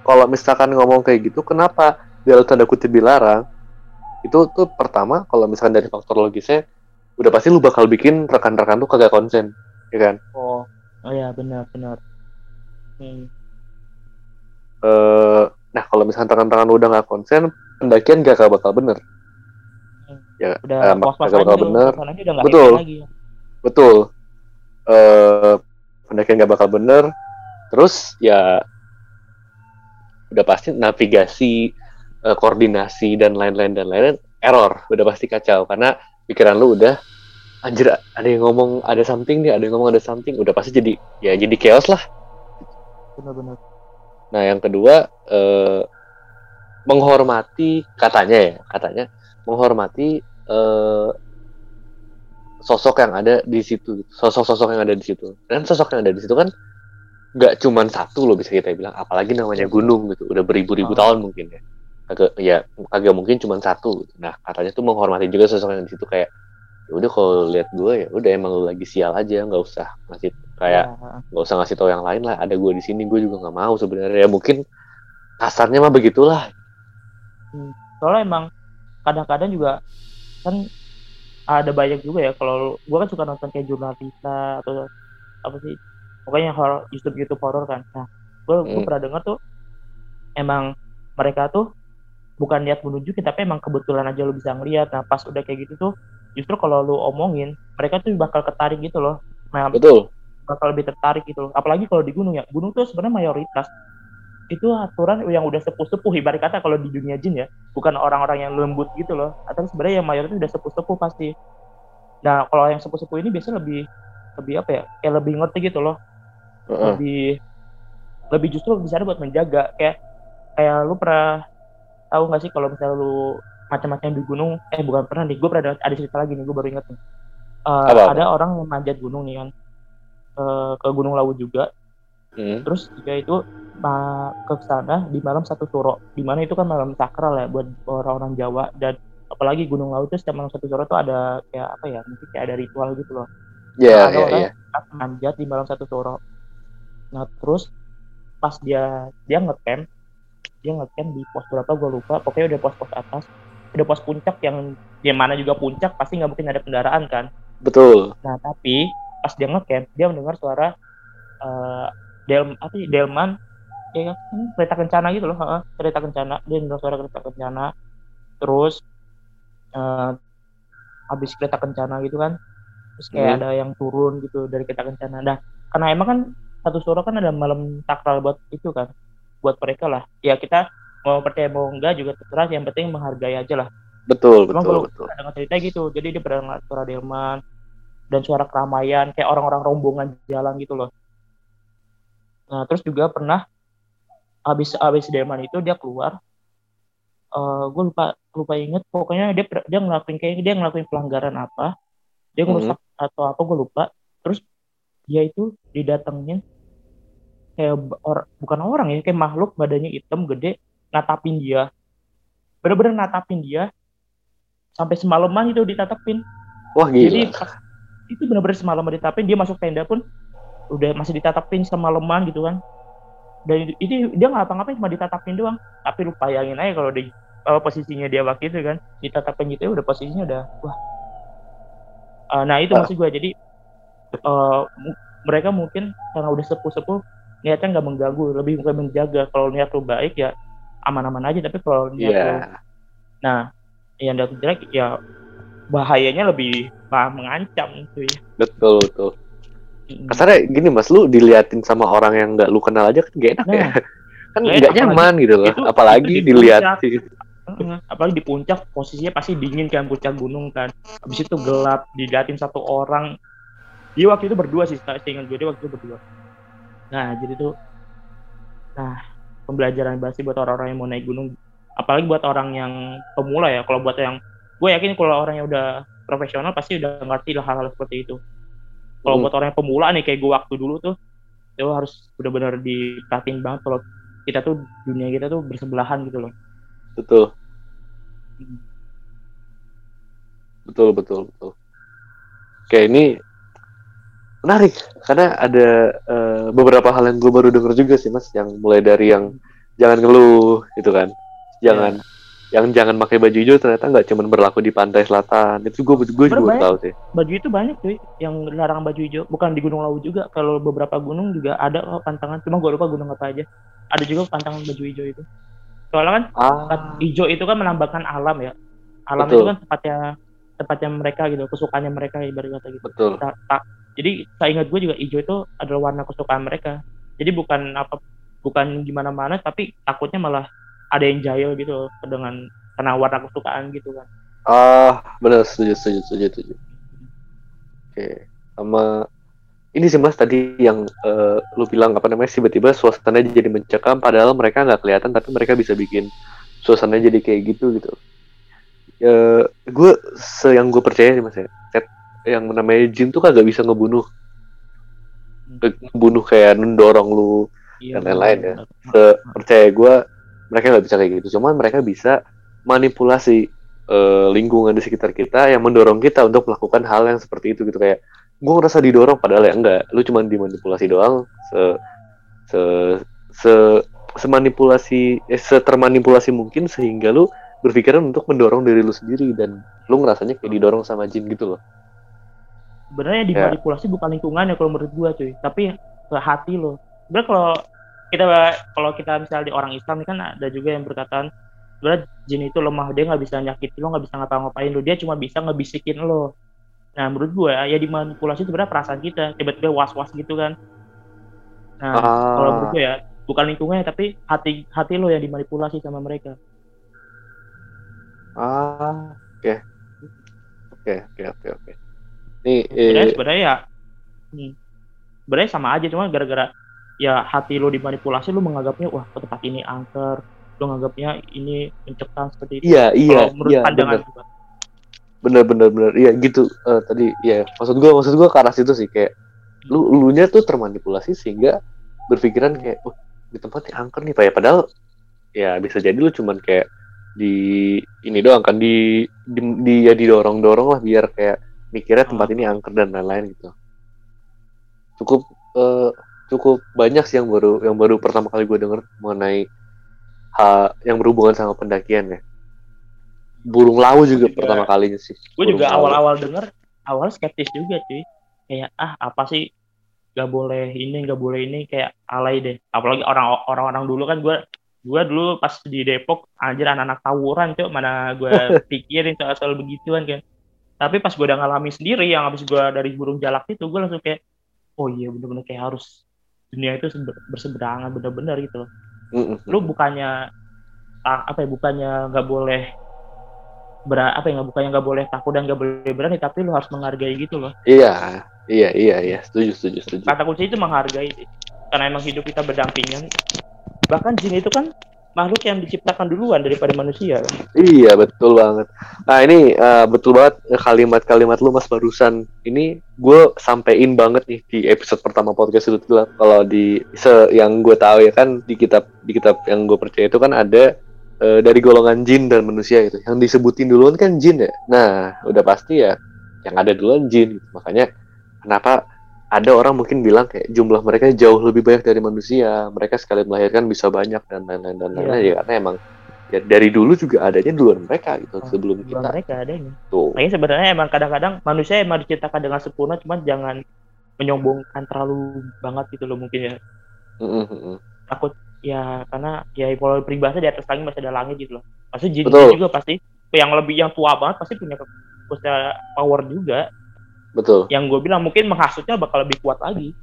kalau misalkan ngomong kayak gitu, kenapa dia tanda kutip dilarang? Itu tuh pertama kalau misalkan dari faktor logisnya, udah pasti lu bakal bikin rekan-rekan tuh kagak konsen, ya kan? oh oh ya benar benar hmm. Eh, nah kalau misalkan rekan-rekan udah nggak konsen, pendakian gak bakal bener. Ya, udah eh, was was kagak aja bakal bener. udah Betul. lagi Betul. Eh, pendakian gak bakal bener. Terus ya udah pasti navigasi, eh, koordinasi dan lain-lain dan lain-lain error, udah pasti kacau karena pikiran lu udah anjir ada yang ngomong ada something nih, ada yang ngomong ada something, udah pasti jadi ya jadi chaos lah. benar-benar Nah, yang kedua eh, menghormati katanya ya, katanya menghormati eh, sosok yang ada di situ, sosok-sosok yang ada di situ. Dan sosok yang ada di situ kan nggak cuman satu loh bisa kita bilang, apalagi namanya gunung gitu, udah beribu-ribu Oh. tahun mungkin ya. Kagak ya kagak mungkin cuman satu. Gitu. Nah, katanya tuh menghormati juga sosok yang di situ. Kayak ya udah kalau lihat gue ya udah emang lu lagi sial aja. Nggak usah ngasih kayak Ya, nggak usah ngasih tahu yang lain lah. Ada gue di sini gue juga nggak mau sebenarnya. Ya mungkin kasarnya mah begitulah. Soalnya emang kadang-kadang juga kan ada banyak juga ya. Kalau gue kan suka nonton kayak jurnalista atau apa sih pokoknya horror YouTube YouTube horror kan nah gue Hmm. pernah dengar tuh emang mereka tuh bukan niat menunjukin tapi emang kebetulan aja lu bisa ngeliat nah pas udah kayak gitu tuh justru kalau lu omongin mereka tuh bakal ketarik gitu loh nah betul bakal lebih tertarik gitu loh. Apalagi kalau di gunung ya. Gunung tuh sebenarnya mayoritas itu aturan yang udah sepuh-sepuh ibarat kata kalau di dunia jin ya, bukan orang-orang yang lembut gitu loh. Atau sebenarnya yang mayoritas udah sepuh-sepuh pasti. Nah, kalau yang sepuh-sepuh ini biasanya lebih lebih apa ya? Kayak lebih ngerti gitu loh. Heeh. Lebih lebih justru di sana buat menjaga. Kayak kayak lu pernah tahu nggak sih kalau misalnya lu macam-macam di gunung? Eh bukan pernah nih gue pernah ada, ada cerita lagi nih gue baru inget nih. Apa-apa? ada orang yang manjat gunung nih kan. Eh, ke Gunung Lawu juga. Hmm. terus juga itu ke sana di malam satu suro. Di mana itu kan malam sakral ya buat orang-orang Jawa. Dan apalagi Gunung Lawu itu setiap malam satu suro tuh ada kayak apa ya mungkin kayak ada ritual gitu loh. Iya, ada iya, orang yang manjat di malam satu suro nah terus pas dia dia ngecamp dia ngecamp di pos berapa gue lupa pokoknya udah pos-pos atas udah pos puncak yang yang mana juga puncak pasti nggak mungkin ada kendaraan kan Betul. Nah, tapi pas dia ngecamp, dia mendengar suara eh del apa sih, delman ya hmm, kereta kencana gitu loh, heeh, kereta kencana. Dia dengar suara kereta kencana. Terus eh habis kereta kencana gitu kan. Terus kayak Hmm. ada yang turun gitu dari kereta kencana. Nah, karena emang kan satu suro kan ada malam takral buat itu kan buat mereka lah. Ya kita mau percaya mau enggak juga terserah yang penting menghargai aja lah. Betul Emang betul kalau betul. ada cerita gitu jadi dia pernah suara delman dan suara keramaian kayak orang-orang rombongan jalan gitu loh. Nah terus juga pernah habis habis delman itu dia keluar eh gue lupa lupa inget pokoknya dia dia ngelakuin kayak dia ngelakuin pelanggaran apa dia ngerusak atau apa gue lupa. Terus dia itu didatengin kayak or, bukan orang ya kayak makhluk badannya hitam gede natapin dia. Bener-bener natapin dia. Sampai semalaman itu ditatapin wah gila. Jadi itu benar-benar semalaman ditatapin dia masuk tenda pun udah masih ditatapin semalaman gitu kan. Dan itu, itu dia nggak apa-ngapain cuma ditatapin doang. Tapi lu bayangin aja kalau di apa, posisinya dia waktu itu kan ditatapin gitu ya udah posisinya udah wah. Eh, nah itu Ah. maksud gue jadi eh, mereka mungkin karena udah sepuh-sepuh niatnya nggak mengganggu lebih mungkin menjaga kalau niat lu baik ya aman-aman aja tapi kalau niat iya lu Nah, yang niat jelek ya bahayanya lebih bah- mengancam cuy. betul betul Mm. kasarnya gini mas lu diliatin sama orang yang nggak lu kenal aja kan gak enak ya Nah, *laughs* kan nggak nyaman gitu loh itu- apalagi itu di diliatin apalagi di puncak posisinya pasti dingin kan puncak gunung kan. Habis itu gelap, diliatin satu orang. Dia waktu itu berdua sih, seingat gue dia waktu itu berdua. Nah, jadi tuh nah, pembelajaran pasti buat orang-orang yang mau naik gunung. Apalagi buat orang yang pemula ya. Kalau buat yang gue yakin kalau orang yang udah profesional pasti udah ngerti lah hal-hal seperti itu. Kalau Hmm. buat orang yang pemula nih kayak gue waktu dulu tuh itu harus benar-benar diperhatiin banget kalau kita tuh dunia kita tuh bersebelahan gitu loh. betul betul betul betul oke ini menarik karena ada eh, beberapa hal yang gue baru denger juga sih mas yang mulai dari yang jangan ngeluh gitu kan. Jangan yang jangan pakai baju hijau ternyata nggak cuma berlaku di pantai selatan. Itu gue gue juga Berbanyak. tahu sih. baju itu banyak cuy yang larangan baju hijau. Bukan di Gunung Lawu juga kalau beberapa gunung juga ada kok pantangan. Cuma gue lupa gunung apa aja. Ada juga pantangan baju hijau itu. Soalnya kan ah. hijau itu kan melambangkan alam ya. Alam Betul. itu kan tempatnya tempatnya mereka gitu kesukaannya mereka ibarat kata gitu. Betul. Ta- ta- jadi saya ingat gue juga hijau itu adalah warna kesukaan mereka. Jadi bukan apa bukan gimana mana tapi takutnya malah ada yang jahil gitu dengan karena warna kesukaan gitu kan. Ah benar. Setuju setuju setuju setuju. Oke sama ini sih mas tadi yang eh, lu bilang apa namanya tiba-tiba suasananya jadi mencekam padahal mereka nggak kelihatan tapi mereka bisa bikin suasananya jadi kayak gitu gitu. Eh gue se yang gue percaya sih mas ya yang namanya jin tuh kagak bisa ngebunuh. Ngebunuh kayak mendorong lu Iya, Dan lain-lain ya. se percaya gue mereka nggak bisa kayak gitu. Cuman mereka bisa manipulasi eh, lingkungan di sekitar kita yang mendorong kita untuk melakukan hal yang seperti itu gitu. Kayak gue ngerasa didorong padahal ya enggak. Lu cuma dimanipulasi doang se se se semanipulasi eh, setermanipulasi mungkin sehingga lu berpikiran untuk mendorong diri lu sendiri dan lu ngerasanya kayak didorong sama jin gitu loh sebenarnya Ya. dimanipulasi bukan lingkungan ya kalau menurut gua cuy. Tapi ke hati lo. Sebenarnya kalau kita kalau kita misalnya di orang Islam kan ada juga yang berkataan sebenarnya jin itu lemah dia nggak bisa nyakitin lo nggak bisa ngapa-ngapain lo dia cuma bisa ngebisikin lo. Nah menurut gua ya dimanipulasi sebenarnya perasaan kita tiba-tiba was-was gitu kan. Nah kalau menurut ah gua ya bukan lingkungannya tapi hati hati lo yang dimanipulasi sama mereka. Ah oke. Oke oke oke oke nih sebenarnya eh, sebenarnya ya hmm, sebenarnya sama aja cuma gara-gara ya hati lo dimanipulasi lo menganggapnya wah tempat ini angker lo menganggapnya ini mencekam seperti itu. Iya iya kalau menurut iya pandangan bener. bener bener bener. Iya gitu Eh, tadi ya maksud gua maksud gua ke arah situ sih kayak lu lu nya tuh termanipulasi sehingga berpikiran kayak oh di tempat yang angker nih pak. Ya padahal ya bisa jadi lu cuman kayak di ini doang kan di di, di ya didorong dorong lah biar kayak mikirnya tempat Hmm. ini angker dan lain-lain gitu. Cukup eh, cukup banyak sih yang baru yang baru pertama kali gue denger mengenai hal yang berhubungan sama pendakian ya. Burung lau juga Juga- pertama kalinya sih. gue juga awal-awal denger awal skeptis juga cuy. Kayak ah apa sih? Gak boleh ini gak boleh ini kayak alay deh. Apalagi orang orang-orang dulu kan gue gue dulu pas di Depok anjir anak-anak tawuran cuy mana gue *laughs* pikirin soal soal begituan kan tapi pas gue udah ngalamin sendiri yang habis gue dari burung jalak itu gue langsung kayak oh iya bener-bener kayak harus dunia itu sebe- berseberangan bener-bener gitu loh. Lu bukannya ah, apa ya bukannya nggak boleh ber apa ya nggak bukannya nggak boleh takut dan nggak boleh berani tapi lu harus menghargai gitu loh Iya, iya, iya, iya. Setuju, setuju, setuju. kata kunci itu menghargai karena emang hidup kita berdampingan bahkan jin itu kan makhluk yang diciptakan duluan daripada manusia Iya, betul banget. Nah, ini eh, betul banget kalimat-kalimat lu Mas barusan. Ini gue sampein banget nih di episode pertama podcast Sudut Gelap. Kalau di se yang gue tahu ya kan di kitab di kitab yang gue percaya itu kan ada eh, dari golongan jin dan manusia itu. Yang disebutin duluan kan jin ya. Nah, udah pasti ya yang ada duluan jin. gitu. Makanya kenapa ada orang mungkin bilang kayak jumlah mereka jauh lebih banyak dari manusia. Mereka sekali melahirkan bisa banyak dan lain-lain dan lain-lain. Ya karena emang ya dari dulu juga adanya duluan mereka gitu sebelum Duluan kita. mereka adanya. Tuh. makanya sebenarnya emang kadang-kadang manusia emang diciptakan dengan sempurna cuman jangan menyombongkan terlalu banget gitu loh mungkin ya. Mm, mm, mm. takut ya karena ya kalau peribahasa di atas langit masih ada langit gitu loh. Pasti jin juga pasti yang lebih yang tua banget pasti punya punya power juga Betul. yang gue bilang mungkin menghasutnya bakal lebih kuat lagi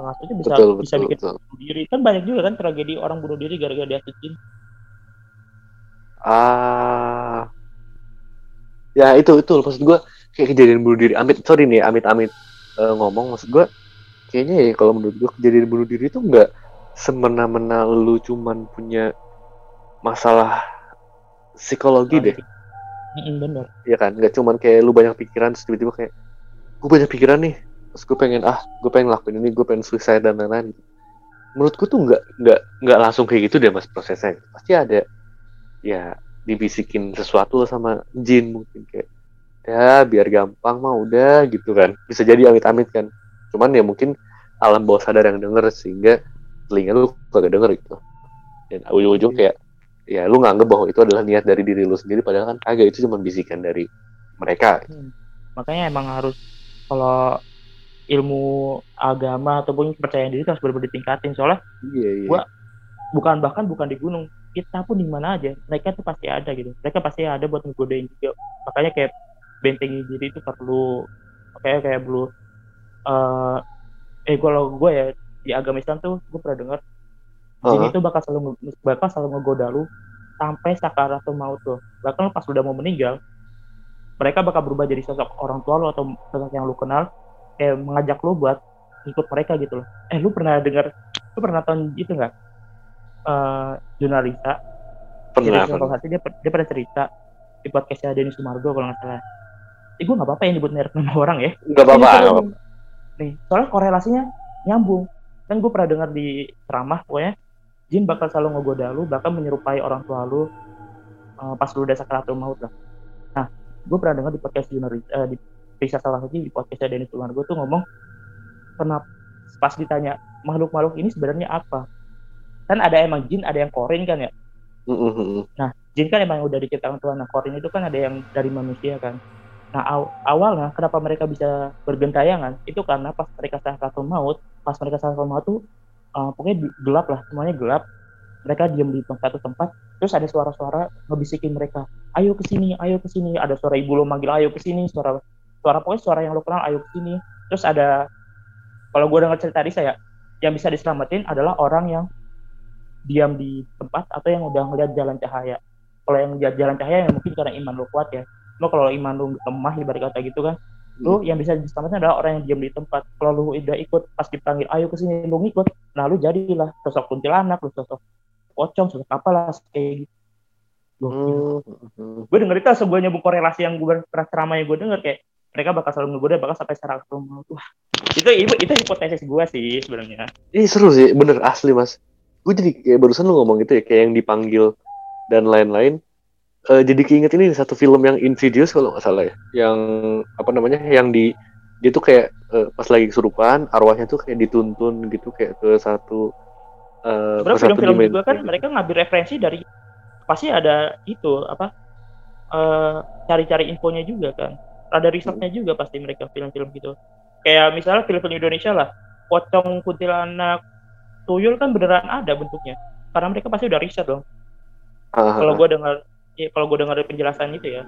menghasutnya bisa Betul, bisa betul, bikin betul. bunuh diri kan banyak juga kan tragedi orang bunuh diri gara-gara dihasut jin Ah. Ya itu itu maksud gua kayak kejadian bunuh diri. Amit sorry nih amit-amit eh, ngomong maksud gua kayaknya ya kalau menurut gua kejadian bunuh diri itu enggak semena-mena lu cuman punya masalah psikologi deh. Mm, bener. Ya kan? Nggak cuman kayak lu banyak pikiran terus tiba-tiba kayak gue banyak pikiran nih terus gue pengen ah gue pengen lakuin ini gue pengen suicide dan lain-lain. Menurutku tuh nggak nggak nggak langsung kayak gitu deh mas prosesnya. Pasti ada ya dibisikin sesuatu sama jin mungkin kayak ya biar gampang mah udah gitu kan. Bisa jadi amit-amit kan. Cuman ya mungkin alam bawah sadar yang denger sehingga telinga lu kagak denger gitu. Dan ujung-ujung kayak ya lu nganggep bahwa itu adalah niat dari diri lu sendiri padahal kan kagak itu cuma bisikan dari mereka. Makanya emang harus kalau ilmu agama ataupun kepercayaan diri harus benar-benar ditingkatin. Soalnya iya iya. Gua- bukan bahkan bukan di gunung. Kita pun di mana aja mereka tuh pasti ada gitu. Mereka pasti ada buat ngegodain juga. Makanya kayak bentengi diri itu perlu kayak kayak perlu eh eh kalau gue ya di agama Islam tuh gue pernah dengar jin Uh-huh. itu bakal selalu bakal selalu ngegoda lu sampai sakaratul maut tuh bahkan pas udah mau meninggal mereka bakal berubah jadi sosok orang tua lu atau sosok yang lu kenal kayak mengajak lu buat ikut mereka gitu loh. Eh lu pernah dengar lu pernah nonton itu nggak? Eh jurnalisa pernah jadi pernah. dia, dia pernah cerita di podcastnya Denny Sumargo kalau nggak salah. Eh gue nggak apa-apa ya nyebut merek nama orang ya. Nggak apa-apa. nih soalnya korelasinya nyambung. Kan gue pernah dengar di ceramah pokoknya jin bakal selalu ngegoda lu bahkan menyerupai orang tua lu eh, pas lu udah sakaratul maut lah nah gue pernah dengar di podcast jurnalis eh, di Risa salah satu di podcastnya Denny Sumargo tuh ngomong kenapa pas ditanya makhluk-makhluk ini sebenarnya apa kan ada emang jin ada yang korin kan ya mm. jin kan emang udah diciptakan Tuhan. Nah, korin itu kan ada yang dari manusia kan. Nah, aw- awalnya kenapa mereka bisa bergentayangan? Itu karena pas mereka sakaratul maut, pas mereka sakaratul maut tuh eh, pokoknya gelap lah, semuanya gelap. Mereka diam di tempat satu tempat, terus ada suara-suara ngebisikin mereka, "Ayo ke sini, ayo ke sini." Ada suara ibu lo manggil, "Ayo ke sini." Suara suara pokoknya suara yang lo kenal, "Ayo ke sini." Terus ada kalau gue dengar cerita tadi saya, yang bisa diselamatin adalah orang yang diam di tempat atau yang udah ngeliat jalan cahaya kalau yang lihat jalan cahaya ya mungkin karena iman lo kuat ya cuma kalau iman lo lemah ibarat kata gitu kan lu yang bisa diselamatkan adalah orang yang diam di tempat. Kalau lu udah ikut pas dipanggil ayo ke sini lu ngikut. Nah lu jadilah sosok kuntilanak lu sosok pocong sosok apalah kayak gitu. Gokil. Mm, mm, gue denger itu sebuah nyambung korelasi yang gue pernah ceramah yang gue denger kayak mereka bakal selalu ngegoda bakal sampai secara rumah wah itu itu, itu hipotesis gue sih sebenarnya. Ih seru sih, bener asli mas. Gue jadi kayak barusan lu ngomong gitu ya, kayak yang dipanggil dan lain-lain. Eh, jadi keinget ini satu film yang Insidious kalau nggak salah ya, yang apa namanya, yang di dia tuh kayak eh, pas lagi kesurupan, arwahnya tuh kayak dituntun gitu kayak ke satu eh, satu film-film juga kan gitu. mereka ngambil referensi dari pasti ada itu apa eh, cari-cari infonya juga kan. Ada risetnya juga pasti mereka film-film gitu. Kayak misalnya film-film Indonesia lah, pocong kuntilanak tuyul kan beneran ada bentuknya. Karena mereka pasti udah riset dong. Ah, Kalau ah, gue dengar ya, kalau gue dengar penjelasan itu ya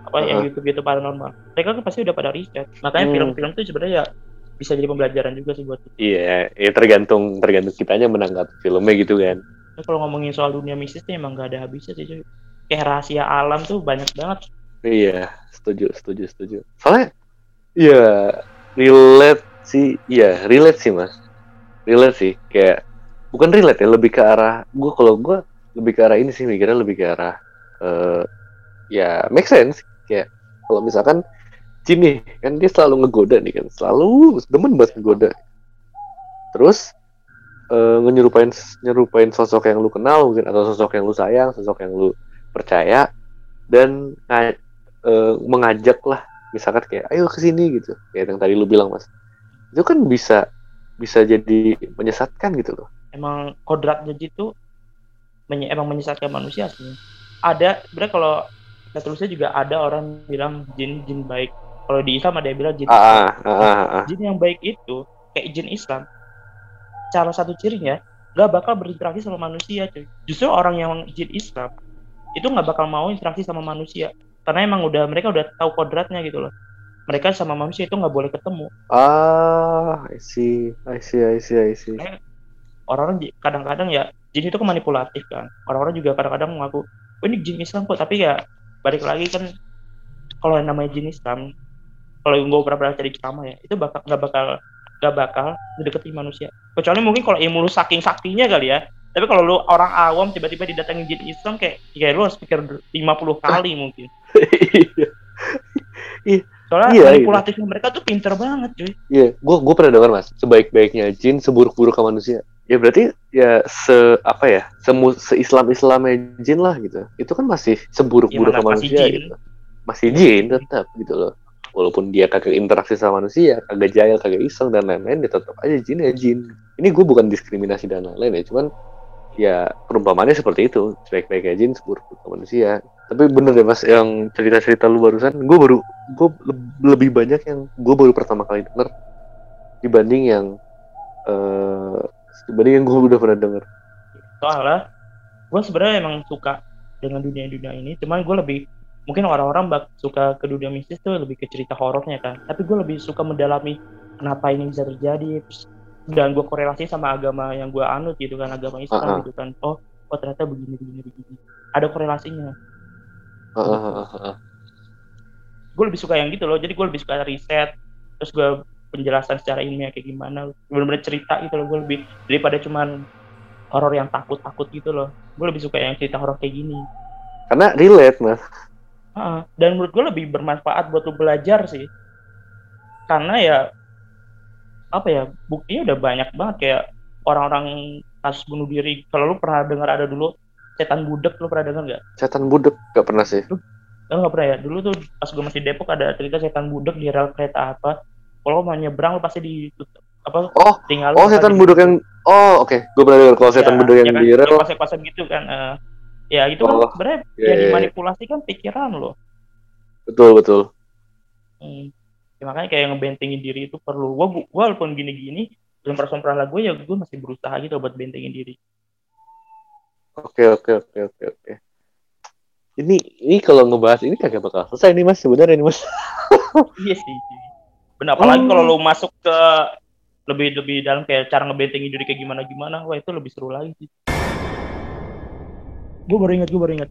apa yang Ah. YouTube YouTube paranormal mereka kan pasti udah pada riset makanya Hmm. film-film itu sebenarnya ya bisa jadi pembelajaran juga sih buat kita. Iya, ya tergantung tergantung kitanya menanggapi filmnya gitu kan. Tapi kalau ngomongin soal dunia mistis nih emang gak ada habisnya sih cuy. Kayak rahasia alam tuh banyak banget. Iya, setuju, setuju, setuju. Soalnya, ya relate sih, ya relate sih mas, relate sih. Kayak bukan relate ya, lebih ke arah gue kalau gue lebih ke arah ini sih mikirnya lebih ke arah eh ya make sense. Kayak kalau misalkan Jin kan dia selalu ngegoda nih kan, selalu demen banget ngegoda. Terus eh nyerupain nyerupain sosok yang lu kenal mungkin atau sosok yang lu sayang, sosok yang lu percaya dan eh, mengajak lah misalkan kayak ayo ke sini gitu kayak yang tadi lu bilang mas itu kan bisa bisa jadi menyesatkan gitu loh Emang kodratnya gitu menye- emang menyesatkan manusia sih. Ada sebenarnya kalau kita terusnya juga ada orang bilang jin jin baik. Kalau di Islam ada yang bilang jin ah ah ah ah, ah. jin yang baik itu kayak jin Islam. Salah satu cirinya nggak bakal berinteraksi sama manusia cuy. Justru orang yang jin Islam itu nggak bakal mau interaksi sama manusia. Karena emang udah mereka udah tahu kodratnya gitu loh. Mereka sama manusia itu nggak boleh ketemu. Ah I see I see I see I see. Orang-orang kadang-kadang ya jin itu kan manipulatif kan. Orang-orang juga kadang-kadang mengaku oh ini jin Islam kok tapi ya balik lagi kan kalau yang namanya jin Islam kalau gue pernah baca di ceramah ya itu bakal nggak bakal nggak bakal mendekati manusia. Kecuali mungkin kalau ilmu lu saking saktinya kali ya tapi kalau lu orang awam tiba-tiba didatengin jin Islam kayak kayak lu harus pikir 50 kali mungkin *laughs* soalnya Iya, manipulatifnya mereka tuh pinter banget cuy Iya, gue gue pernah dengar mas, sebaik-baiknya jin, seburuk-buruk manusia. Ya berarti ya se apa ya, semu se Islam Islamnya jin lah gitu. Itu kan masih seburuk-buruk Ya, ke manusia jin. gitu. Masih jin tetap gitu loh. Walaupun dia kagak interaksi sama manusia, kagak jahil, kagak iseng dan lain-lain, dia tetap aja jin ya jin. Ini gue bukan diskriminasi dan lain-lain ya, cuman ya perumpamannya seperti itu, sebaik-baiknya jin, seburuk-buruk manusia. Tapi bener deh mas, yang cerita-cerita lu barusan, gue baru gue lebih banyak yang gue baru pertama kali denger dibanding yang eh dibanding yang gue udah pernah denger. soalnya gue sebenarnya emang suka dengan dunia dunia ini cuman gue lebih mungkin orang-orang bak suka ke dunia mistis tuh lebih ke cerita horornya kan tapi gue lebih suka mendalami kenapa ini bisa terjadi dan gue korelasi sama agama yang gue anut gitu kan agama Islam Ah, ah. gitu kan. Oh oh ternyata begini begini begini. Ada korelasinya. Heeh, heeh. gue lebih suka yang gitu loh. Jadi gue lebih suka riset terus gue penjelasan secara ilmiah kayak gimana. Bener-bener cerita gitu loh gue lebih daripada cuman horor yang takut-takut gitu loh. Gue lebih suka yang cerita horor kayak gini. Karena relate mas. Ah, dan menurut gue lebih bermanfaat buat lu belajar sih. Karena ya apa ya buktinya udah banyak banget kayak orang-orang kasus bunuh diri kalau lu pernah dengar ada dulu setan budek lu pernah dengar nggak? Setan budek gak pernah sih. Lu nggak pernah ya? Dulu tuh pas gue masih di Depok ada cerita setan budek di rel kereta apa? Kalau mau nyebrang lu pasti ditutup apa? Oh, Tinggal oh setan budek yang oh oke, gue pernah dengar kalau setan budek yang kan, di rel. Pas-pasan gitu kan. eh. ya itu kan Oh, sebenarnya iya, yang iya, iya. dimanipulasi kan pikiran lo. Betul betul. Hmm. Ya, makanya kayak ngebentengin diri itu perlu. Gua, gua walaupun gini-gini, dalam perasaan perasaan gue ya gue masih berusaha gitu buat bentengin diri. Oke oke oke oke oke. Ini ini kalau ngebahas ini kagak bakal selesai nih mas sebenarnya nih mas. *laughs* iya sih. Benar, apalagi Oh. kalau lo masuk ke lebih lebih dalam kayak cara ngebentengin diri kayak gimana gimana, wah itu lebih seru lagi sih. Gue baru ingat, gue baru ingat.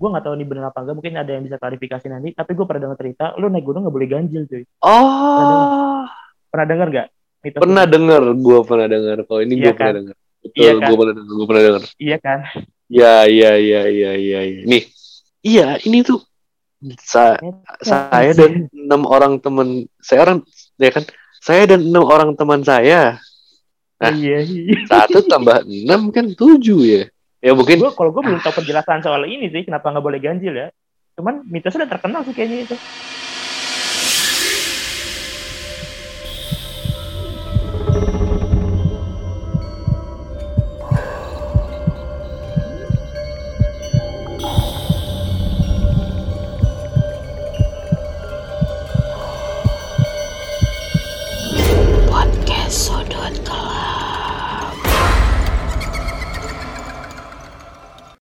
Gue nggak tahu ini benar apa enggak, mungkin ada yang bisa klarifikasi nanti. Tapi gue pernah dengar cerita, lu naik gunung nggak boleh ganjil, cuy. Oh, Pernah dengar nggak? Pernah itu? denger, gue pernah denger. Kalau ini Iya gue kan? pernah denger. Betul, Iya kan? gue pernah denger, gue pernah denger. Iya kan? Ya ya ya ya ya. ya. Nih, iya ini tuh sa saya dan enam orang teman saya orang ya kan saya dan enam orang teman saya Nah. iya, iya. satu tambah enam kan tujuh ya ya mungkin gue kalau gue belum tahu penjelasan soal ini sih kenapa nggak boleh ganjil ya. Cuman mitosnya udah terkenal sih kayaknya itu